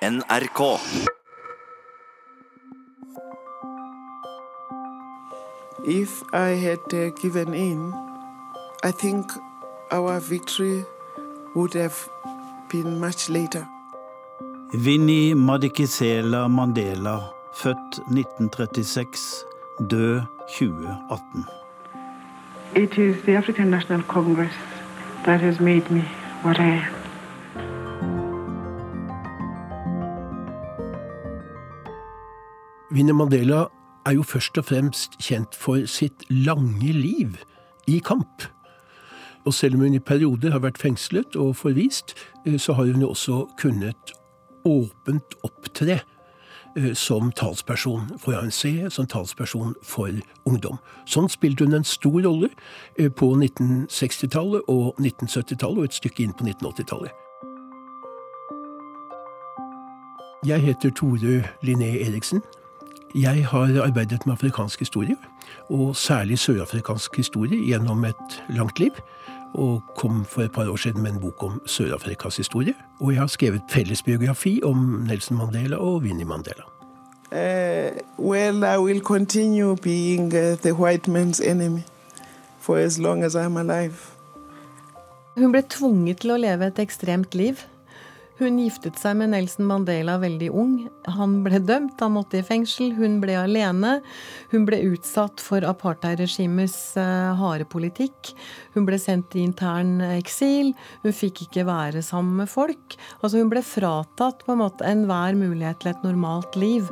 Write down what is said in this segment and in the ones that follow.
NRK. If I had uh, given in, I think our victory would have been much later. Vinni Madikizela Mandela, født 1936, død 2018. It is the African National Congress that has made me what I am. Winnie Mandela er jo først og fremst kjent for sitt lange liv i kamp. Og selv om hun i perioder har vært fengslet og forvist, eh, så har hun jo også kunnet åpent opptre eh, som talsperson for ANC, som talsperson for ungdom. Sånn spilte hun en stor rolle eh, på 1960-tallet og 1970-tallet, og et stykke inn på 1980-tallet. Jeg heter Tore Linné Eriksen. Jeg har arbeidet med afrikansk historie, og særlig sørafrikansk historie, gjennom et langt liv. Og kom for et par år siden med en bok om Sør-Afrikas historie. Og jeg har skrevet fellesbiografi om Nelson Mandela og Winnie Mandela. Uh, well, I will continue being uh, the white man's enemy for as long as I'm alive. Hun ble tvunget til å leve et ekstremt liv. Hun giftet seg med Nelson Mandela veldig ung. Han ble dømt, han måtte i fengsel. Hun ble alene. Hun ble utsatt for apartheidregimets uh, harde politikk. Hun ble sendt i intern eksil. Hun fikk ikke være sammen med folk. Altså Hun ble fratatt på en måte enhver mulighet til et normalt liv.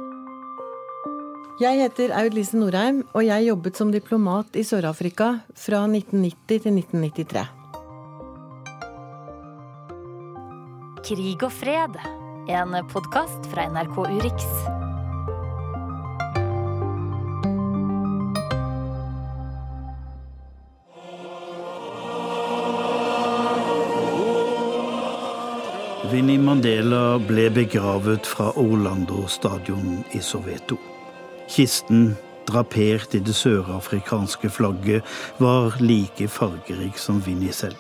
Jeg heter Aud Lise Norheim, og jeg jobbet som diplomat i Sør-Afrika fra 1990 til 1993. Krig og fred, en podkast fra NRK Urix. Vinnie Mandela ble begravet fra Orlando stadion i Soweto. Kisten, drapert i det sørafrikanske flagget, var like fargerik som Vinnie selv.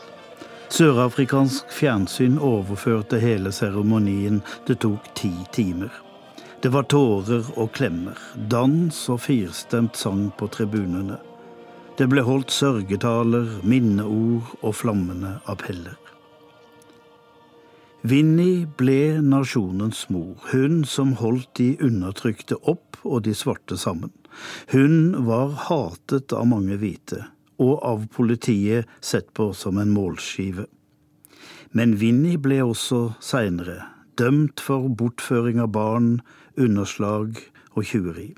Sørafrikansk fjernsyn overførte hele seremonien. Det tok ti timer. Det var tårer og klemmer, dans og firstemt sang på tribunene. Det ble holdt sørgetaler, minneord og flammende appeller. Vinni ble nasjonens mor, hun som holdt de undertrykte opp og de svarte sammen. Hun var hatet av mange hvite, og av politiet sett på som en målskive. Men Vinni ble også seinere dømt for bortføring av barn, underslag og tjuveri.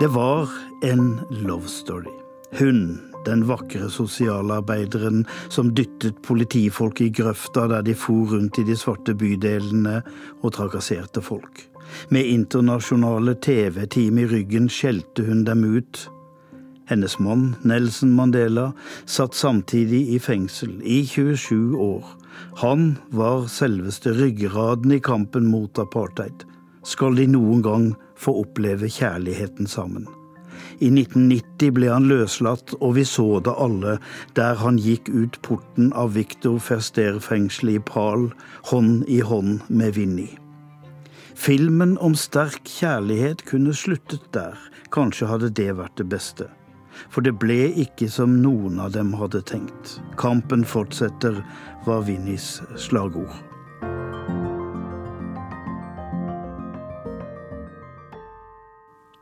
Det var en love story. Hun, den vakre sosialarbeideren som dyttet politifolk i grøfta der de for rundt i de svarte bydelene og trakasserte folk. Med internasjonale TV-team i ryggen skjelte hun dem ut. Hennes mann, Nelson Mandela, satt samtidig i fengsel i 27 år. Han var selveste ryggraden i kampen mot apartheid. Skal de noen gang få oppleve kjærligheten sammen? I 1990 ble han løslatt, og vi så det alle der han gikk ut porten av Victor Ferster-fengselet i Pal, hånd i hånd med Vinni. Filmen om sterk kjærlighet kunne sluttet der, kanskje hadde det vært det beste. For det ble ikke som noen av dem hadde tenkt. Kampen fortsetter, var Vinnies slagord.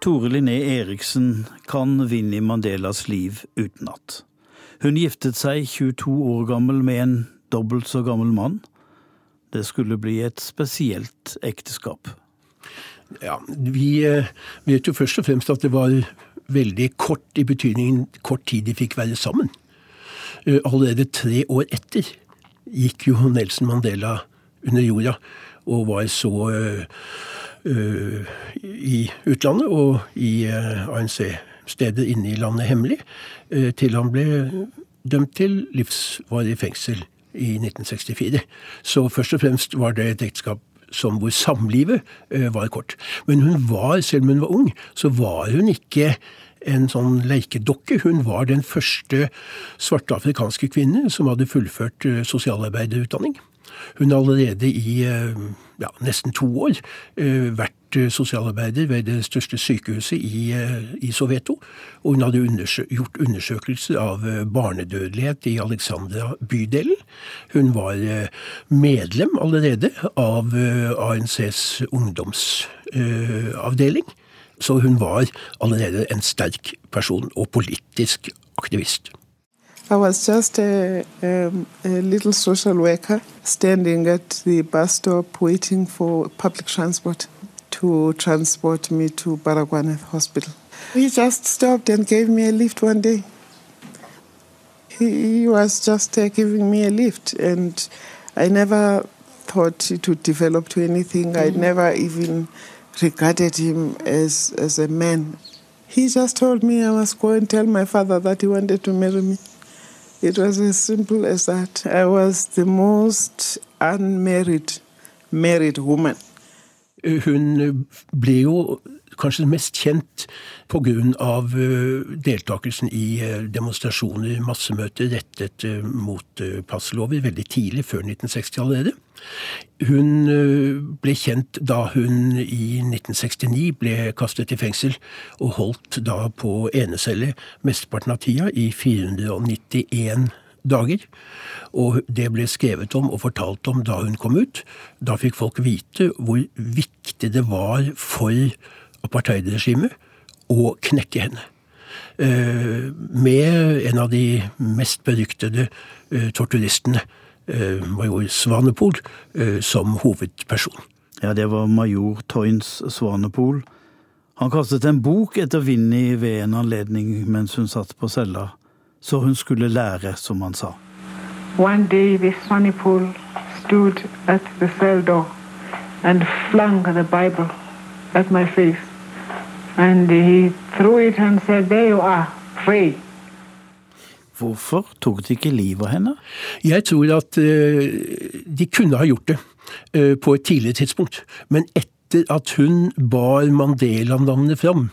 Tore Linné Eriksen kan Vinni Mandelas liv utenat. Hun giftet seg 22 år gammel med en dobbelt så gammel mann. Det skulle bli et spesielt ekteskap. Ja, Vi eh, vet jo først og fremst at det var veldig kort i betydningen kort tid de fikk være sammen. Eh, allerede tre år etter gikk jo Nelson Mandela under jorda og var så øh, i utlandet og i ANC-steder inne i landet hemmelig, til han ble dømt til livsvarig fengsel i 1964. Så først og fremst var det et ekteskap som hvor samlivet var kort. Men hun var, selv om hun var ung, så var hun ikke en sånn leikedokke. Hun var den første svarte afrikanske kvinne som hadde fullført sosialarbeiderutdanning. Hun har allerede i ja, nesten to år vært sosialarbeider ved det største sykehuset i, i Soveto. Og hun hadde undersø gjort undersøkelser av barnedødelighet i Alexandra bydelen. Hun var medlem allerede av ANCs ungdomsavdeling. Så hun var allerede en sterk person og politisk aktivist. I was just a, um, a, little social worker standing at the bus stop waiting for public transport to transport me to Baragwanath Hospital. He just stopped and gave me a lift one day. He, he was just uh, giving me a lift, and I never thought it would develop to anything. Mm. I never even regarded him as, as a man. He just told me I must go and tell my father that he wanted to marry me. It was as simple as that. I was the most unmarried married woman. Hun ble jo kanskje mest kjent pga. Eh, deltakelsen i eh, demonstrasjoner, massemøter rettet eh, mot passlover veldig tidlig, før 1960 allerede. Hun ble kjent da hun i 1969 ble kastet i fengsel, og holdt da på enecelle mesteparten av tida, i 491 dager. Og det ble skrevet om og fortalt om da hun kom ut. Da fikk folk vite hvor viktig det var for apartheidregimet å knekke henne. Eh, med en av de mest beryktede eh, torturistene, eh, major Svanepol, som hovedperson. Ja, det var major Toynes Svanepol. Han kastet en bok etter Vinni ved en anledning mens hun satt på cella, så hun skulle lære, som han sa. One day this Swanepoel stood at the cell door and flung the Bible at my face. And he threw it and said, There you are, free. Hvorfor tok de ikke livet av henne? Jeg tror at uh, de kunne ha gjort det uh, på et tidligere tidspunkt. Men etter at hun bar Mandela-navnet fram,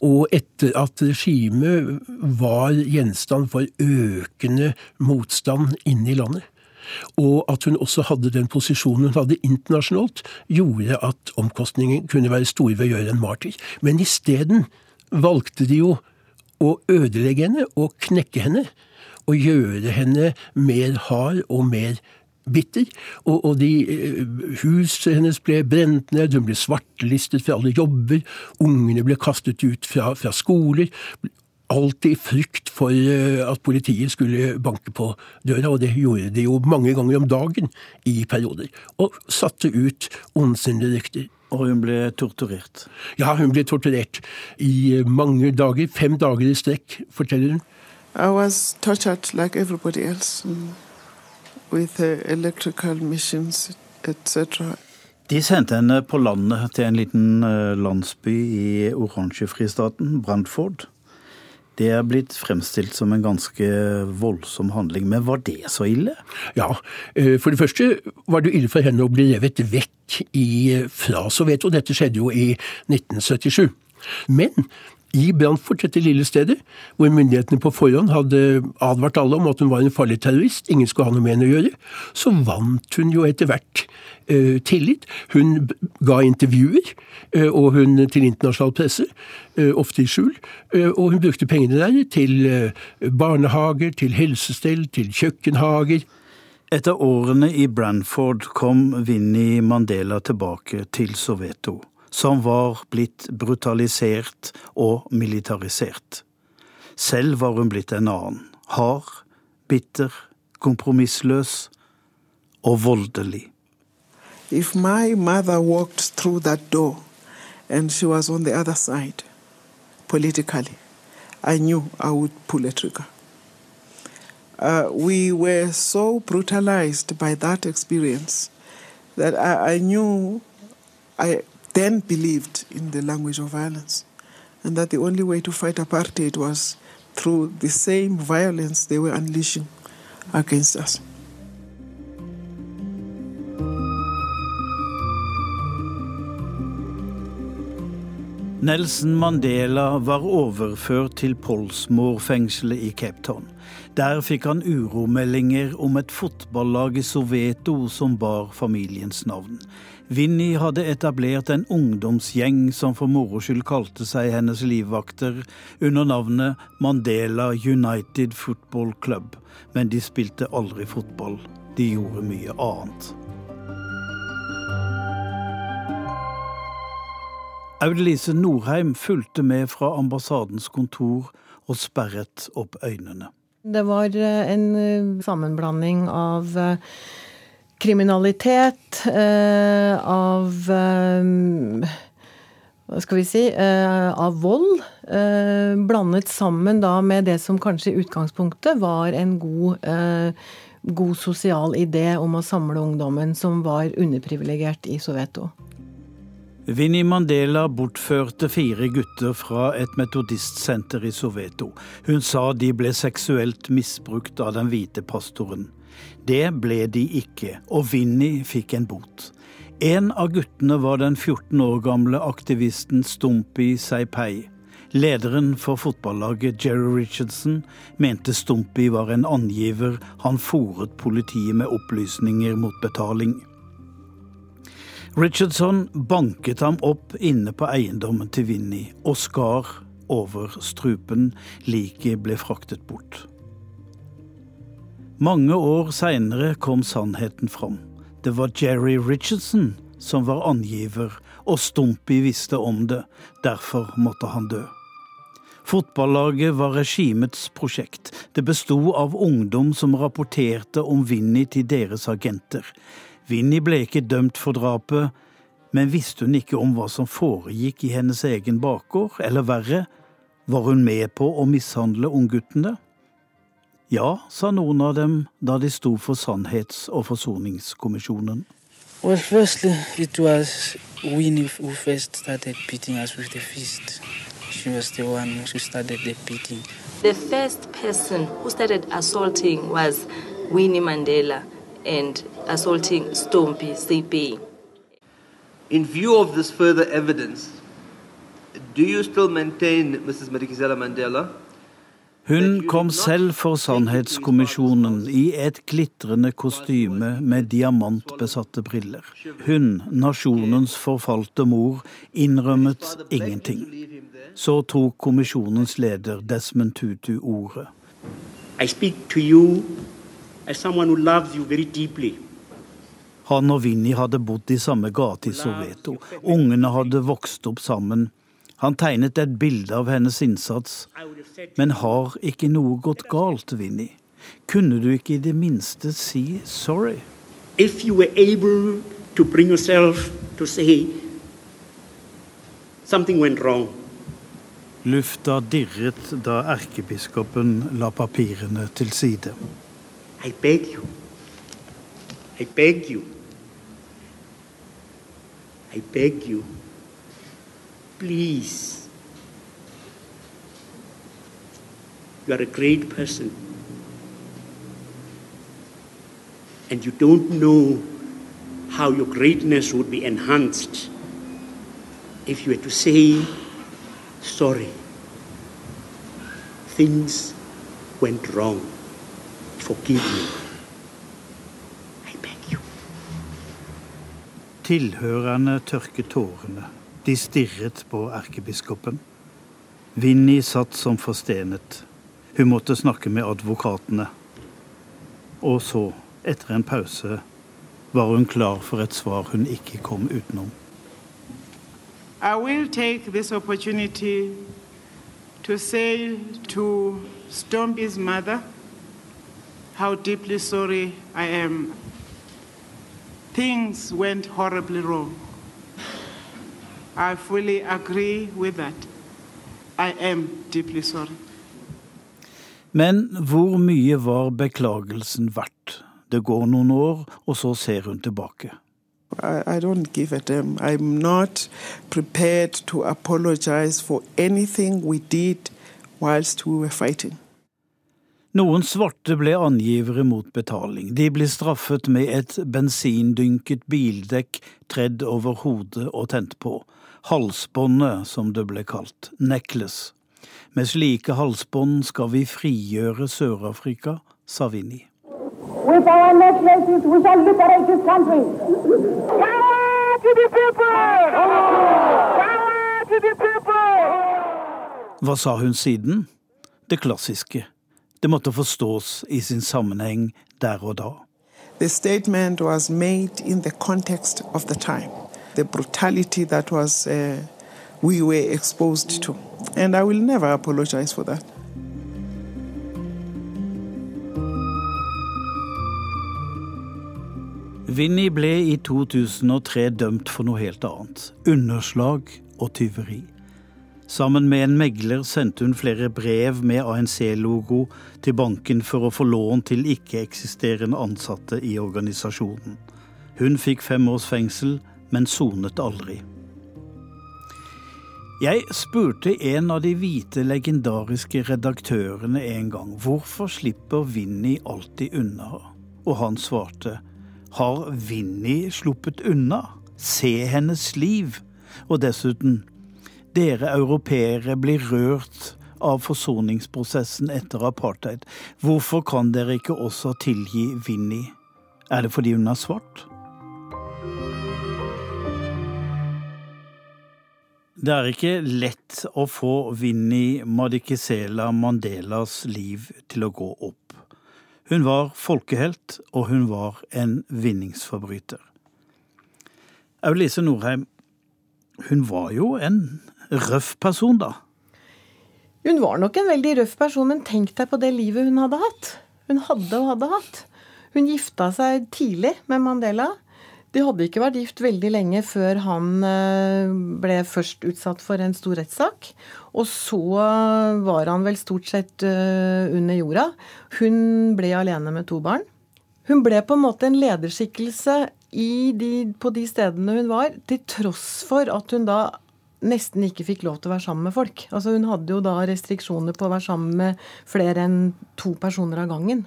og etter at regimet var gjenstand for økende motstand inne i landet, og at hun også hadde den posisjonen hun hadde internasjonalt, gjorde at omkostningen kunne være store ved å gjøre en martyr. Men isteden valgte de jo å ødelegge henne og knekke henne. Og gjøre henne mer hard og mer bitter. Og, og de, eh, huset hennes ble brent ned, hun ble svartelistet fra alle jobber, ungene ble kastet ut fra, fra skoler alltid i frykt for eh, at politiet skulle banke på døra, og det gjorde de jo mange ganger om dagen i perioder. Og satte ut ondsinnede rykter. Og hun ble torturert? Ja, hun ble torturert i mange dager. Fem dager i strekk, forteller hun. I was tortured like everybody else with electrical missions, etc. De sendte henne på landet til en liten eh, landsby i oransjefristaten, Brantford. Det er blitt fremstilt som en ganske voldsom handling, men var det så ille? Ja, eh, for det første var det ille for henne å bli revet vekk i, fra Sovjet, og dette skjedde jo i 1977. Men i Brantford, dette lille stedet, hvor myndighetene på forhånd hadde advart alle om at hun var en farlig terrorist, ingen skulle ha noe med henne å gjøre, så vant hun jo etter hvert uh, tillit. Hun ga intervjuer, uh, og hun til internasjonal presse, uh, ofte i skjul, og hun brukte pengene der til barnehager, til helsestell, til kjøkkenhager. Etter årene i Branford kom Vinni Mandela tilbake til Soveto som var blitt brutalisert og militarisert. Selv var hun blitt en annen. Hard, bitter, kompromissløs og voldelig. If my mother walked through that door and she was on the other side, politically, I knew I would pull a trigger. Uh, we were so brutalized by that experience that I, I knew I, then believed in the language of violence, and that the only way to fight apartheid was through the same violence they were unleashing against us. Nelson Mandela var overført til Polsmoor-fengselet i Cape Town. Der fikk han uromeldinger om et fotballag i Soveto som bar familiens navn. Vinni hadde etablert en ungdomsgjeng som for moro skyld kalte seg hennes livvakter, under navnet Mandela United Football Club. Men de spilte aldri fotball. De gjorde mye annet. Audelise Norheim fulgte med fra ambassadens kontor og sperret opp øynene. Det var eh, en eh, sammenblanding av eh, kriminalitet, av hva skal vi si av vold. Blandet sammen da med det som kanskje i utgangspunktet var en god, god sosial idé om å samle ungdommen som var underprivilegert i Soveto. Vinni Mandela bortførte fire gutter fra et metodistsenter i Soveto. Hun sa de ble seksuelt misbrukt av den hvite pastoren. Det ble de ikke, og Vinni fikk en bot. En av guttene var den 14 år gamle aktivisten Stumpy Seipei. Lederen for fotballaget Jerry Richardson mente Stumpy var en angiver han fòret politiet med opplysninger mot betaling. Richardson banket ham opp inne på eiendommen til Vinni og skar over strupen. Liket ble fraktet bort. Mange år seinere kom sannheten fram. Det var Jerry Richardson som var angiver, og Stumpy visste om det. Derfor måtte han dø. Fotballaget var regimets prosjekt. Det besto av ungdom som rapporterte om Vinni til deres agenter. Vinni ble ikke dømt for drapet, men visste hun ikke om hva som foregikk i hennes egen bakgård, eller verre, var hun med på å mishandle ungguttene? Ja, sa noen av dem da de sto for Sannhets- og forsoningskommisjonen. Well, firstly, it was Winnie who first started beating us with the fist. She was the one who started the beating. The first person who started assaulting was Winnie Mandela and assaulting Stompy CP. In view of this further evidence, do you still maintain, Mrs. Madikizela Mandela, Hun kom selv for Sannhetskommisjonen i et glitrende kostyme med diamantbesatte briller. Hun, nasjonens forfalte mor, innrømmet ingenting. Så tok kommisjonens leder Desmond Tutu ordet. I speak to you as someone who loves you very deeply. Han og Vinni hadde bodd i samme gate i Soveto. Ungene hadde vokst opp sammen. Han tegnet et bilde av hennes innsats. Men har ikke noe gått galt, Vinni? Kunne du ikke i det minste si sorry? If you were able to bring yourself to say something went wrong. Lufta dirret da erkebiskopen la papirene til side. I beg you. I beg you. I beg you. Please. You are a great person. And you don't know how your greatness would be enhanced if you were to say, sorry, things went wrong. Forgive me. I beg you. Tilhørerne tørket tårene. De stirret på erkebiskopen. Vinni satt som forstenet. Hun måtte snakke med advokatene. Og så, etter en pause, var hun klar for et svar hun ikke kom utenom. I will take this opportunity to say to Stompy's mother how deeply sorry I am. Things went horribly wrong. I fully agree with that. I am deeply sorry. Men hvor mye var beklagelsen verdt? Det går noen år, og så ser hun tilbake. I, I don't give a damn. I'm not prepared to apologize for anything we did whilst we were fighting. Noen svarte ble angivere mot betaling. De ble straffet med et bensindynket bildekk tredd over hodet og tent på. Halsbåndet, som det ble kalt. Necklace. Med slike halsbånd skal vi frigjøre Sør-Afrika, sa Vinni. With our necklaces we shall liberate this country. Power to the people! Power to the people! Hva sa hun siden? Det klassiske. Det måtte forstås i sin sammenheng der og da. The statement was made in the context of the time, the brutality that was uh, we were exposed to, and I will never apologize for that. Vinni ble i 2003 dømt for noe helt annet. Underslag og tyveri. Sammen med en megler sendte hun flere brev med ANC-logo til banken for å få lån til ikke-eksisterende ansatte i organisasjonen. Hun fikk fem års fengsel, men sonet aldri. Jeg spurte en av de hvite legendariske redaktørene en gang hvorfor slipper Vinni alltid unna, og han svarte har Vinni sluppet unna? Se hennes liv! Og dessuten, dere europeere blir rørt av forsoningsprosessen etter apartheid. Hvorfor kan dere ikke også tilgi Vinni? Er det fordi hun er svart? Det er ikke lett å få Vinni Madikizela Mandelas liv til å gå opp. Hun var folkehelt, og hun var en vinningsforbryter. Aulise Norheim, hun var jo en røff person, da? Hun var nok en veldig røff person, men tenk deg på det livet hun hadde hatt. Hun hadde og hadde hatt. Hun gifta seg tidlig med Mandela. De hadde ikke vært gift veldig lenge før han eh, ble først utsatt for en stor rettssak. Og så var han vel stort sett eh, under jorda. Hun ble alene med to barn. Hun ble på en måte en lederskikkelse de, på de stedene hun var, til tross for at hun da nesten ikke fikk lov til å være sammen med folk. Altså Hun hadde jo da restriksjoner på å være sammen med flere enn to personer av gangen.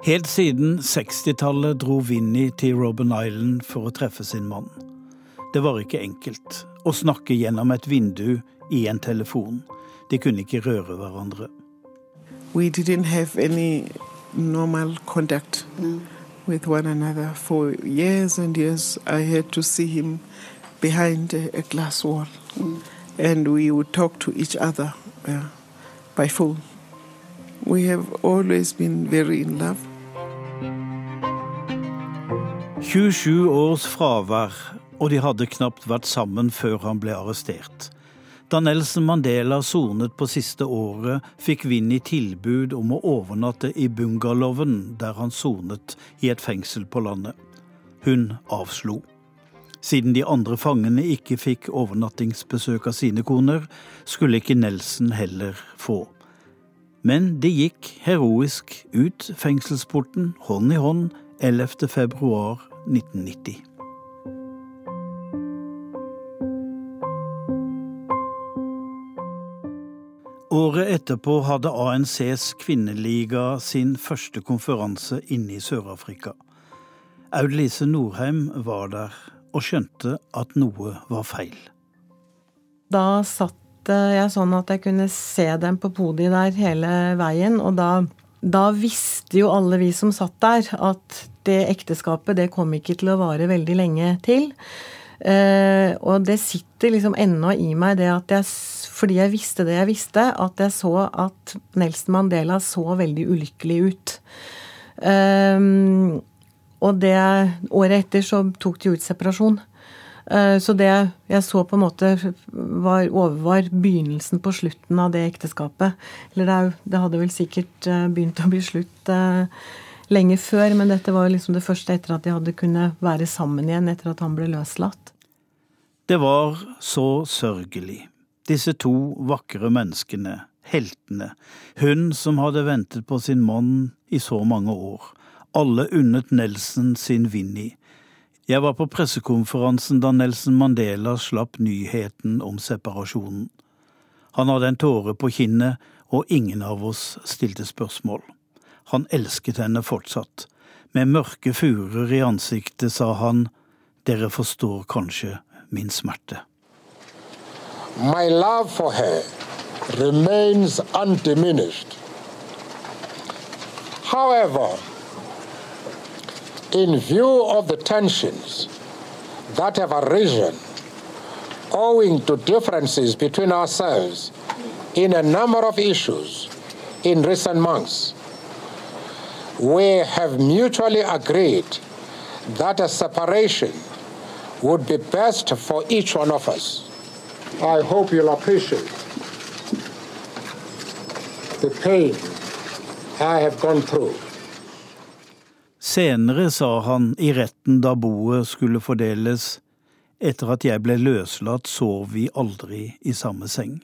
Helt siden 60-tallet dro Vinnie til Robben Island for å treffe sin mann. Det var ikke enkelt å snakke gjennom et vindu i en telefon. De kunne ikke røre hverandre. We didn't have any normal contact Mm. With one another for years and years. I had to see him behind a, glass wall, and we would talk to each other uh, by phone. We have always been very in love. 27 års fravær, og de hadde knapt vært sammen før han ble arrestert. Da Nelson Mandela sonet på siste året, fikk Vinni tilbud om å overnatte i bungalowen der han sonet i et fengsel på landet. Hun avslo. Siden de andre fangene ikke fikk overnattingsbesøk av sine koner, skulle ikke Nelson heller få. Men de gikk heroisk ut fengselsporten hånd i hånd 11. februar 1990. Året etterpå hadde ANCs kvinneliga sin første konferanse inne i Sør-Afrika. Aud Lise Norheim var der og skjønte at noe var feil. Da satt jeg sånn at jeg kunne se dem på podiet der hele veien, og da, da visste jo alle vi som satt der, at det ekteskapet det kom ikke til å vare veldig lenge til. Eh, og det sitter liksom ennå i meg, det at jeg, fordi jeg visste det jeg visste, at jeg så at Nelson Mandela så veldig ulykkelig ut. Um, og det året etter så tok de ut separasjon. Eh, så det jeg så på en måte var, overvar begynnelsen på slutten av det ekteskapet. Eller det, det hadde vel sikkert eh, begynt å bli slutt eh, lenge før, men dette var liksom det første etter at de hadde kunnet være sammen igjen etter at han ble løslatt. Det var så sørgelig. Disse to vakre menneskene, heltene. Hun som hadde ventet på sin mann i så mange år. Alle unnet Nelson sin Vinni. Jeg var på pressekonferansen da Nelson Mandela slapp nyheten om separasjonen. Han hadde en tåre på kinnet, og ingen av oss stilte spørsmål. Han elsket henne fortsatt. Med mørke furer i ansiktet sa han, dere forstår kanskje min smerte. My love for her remains undiminished. However, in view of the tensions that have arisen owing to differences between ourselves in a number of issues in recent months, we have mutually agreed that a separation would be best for each one of us. I hope you'll appreciate the pain I have gone through. Senere sa han i retten da boet skulle fordeles, etter at jeg ble løslatt, sov vi aldri i samme seng.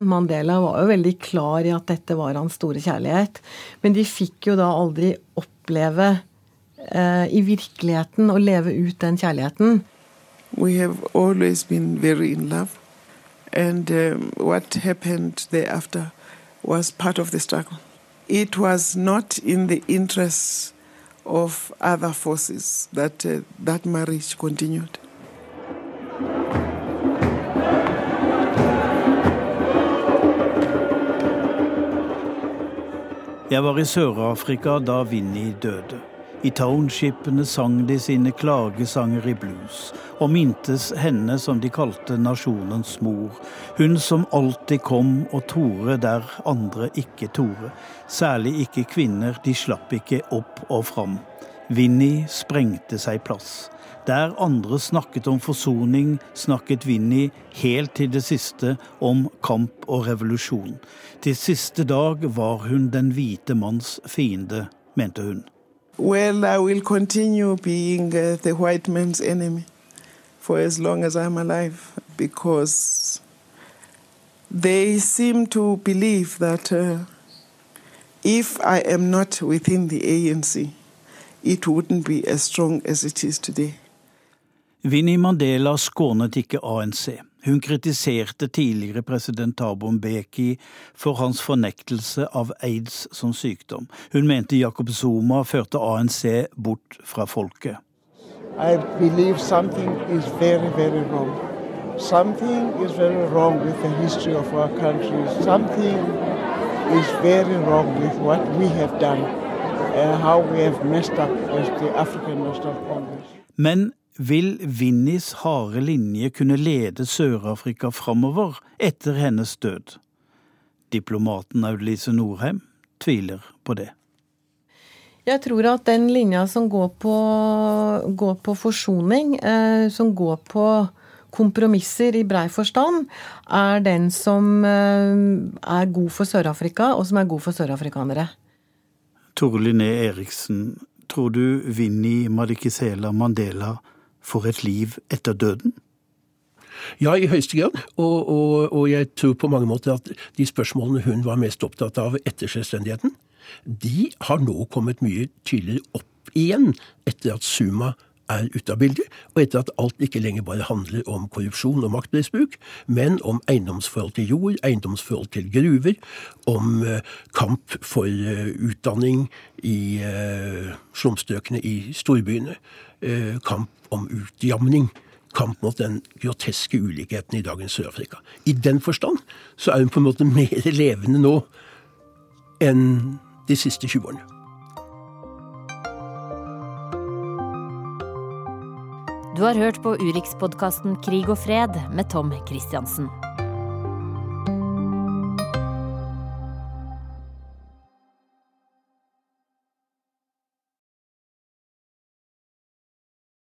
Mandela var jo veldig klar i at dette var hans store kjærlighet, men de fikk jo da aldri oppleve eh, i virkeligheten å leve ut den kjærligheten. We have always been very in love, and um, what happened thereafter was part of the struggle. It was not in the interests of other forces that uh, that marriage continued. Jeg var i Sør-Afrika da Vinni døde. I townshipene sang de sine klagesanger i blues, og mintes henne som de kalte nasjonens mor. Hun som alltid kom og torde der andre ikke torde. Særlig ikke kvinner, de slapp ikke opp og fram. Vinni sprengte seg plass. Der andre snakket om forsoning, snakket Vinni helt til det siste om kamp og revolusjon. Til siste dag var hun den hvite manns fiende, mente hun. Well, I will continue being uh, the white man's enemy for as long as I'm alive because they seem to believe that uh, if I am not within the ANC, it wouldn't be as strong as it is today. Winnie Mandela skånet ikke ANC. Hun kritiserte tidligere president Thabo Mbeki for hans fornektelse av aids som sykdom. Hun mente Jacob Zuma førte ANC bort fra folket. I believe something is very, very wrong. Something is very wrong with the history of our country. Something is very wrong with what we have done, how we have messed up as the African National Congress. Men vil Vinnies harde linje kunne lede Sør-Afrika framover etter hennes død? Diplomaten Audelise Norheim tviler på det. Jeg tror at den linja som går på, går på forsoning, eh, som går på kompromisser i brei forstand, er den som eh, er god for Sør-Afrika, og som er god for sørafrikanere. Tore Linné Eriksen, tror du Vinni Madikisela Mandela får et liv etter døden? Ja, i høyeste grad. Og, og, og, jeg tror på mange måter at de spørsmålene hun var mest opptatt av etter selvstendigheten, de har nå kommet mye tydeligere opp igjen etter at Suma er ute av bildet, og etter at alt ikke lenger bare handler om korrupsjon og maktmisbruk, men om eiendomsforhold til jord, eiendomsforhold til gruver, om uh, kamp for uh, utdanning i uh, slumstrøkene i storbyene, kamp om utjamning kamp mot den groteske ulikheten i dagens Sør-Afrika. I den forstand så er hun på en måte mer levende nå enn de siste 20 årene. Du har hørt på Urix-podkasten Krig og fred med Tom Christiansen.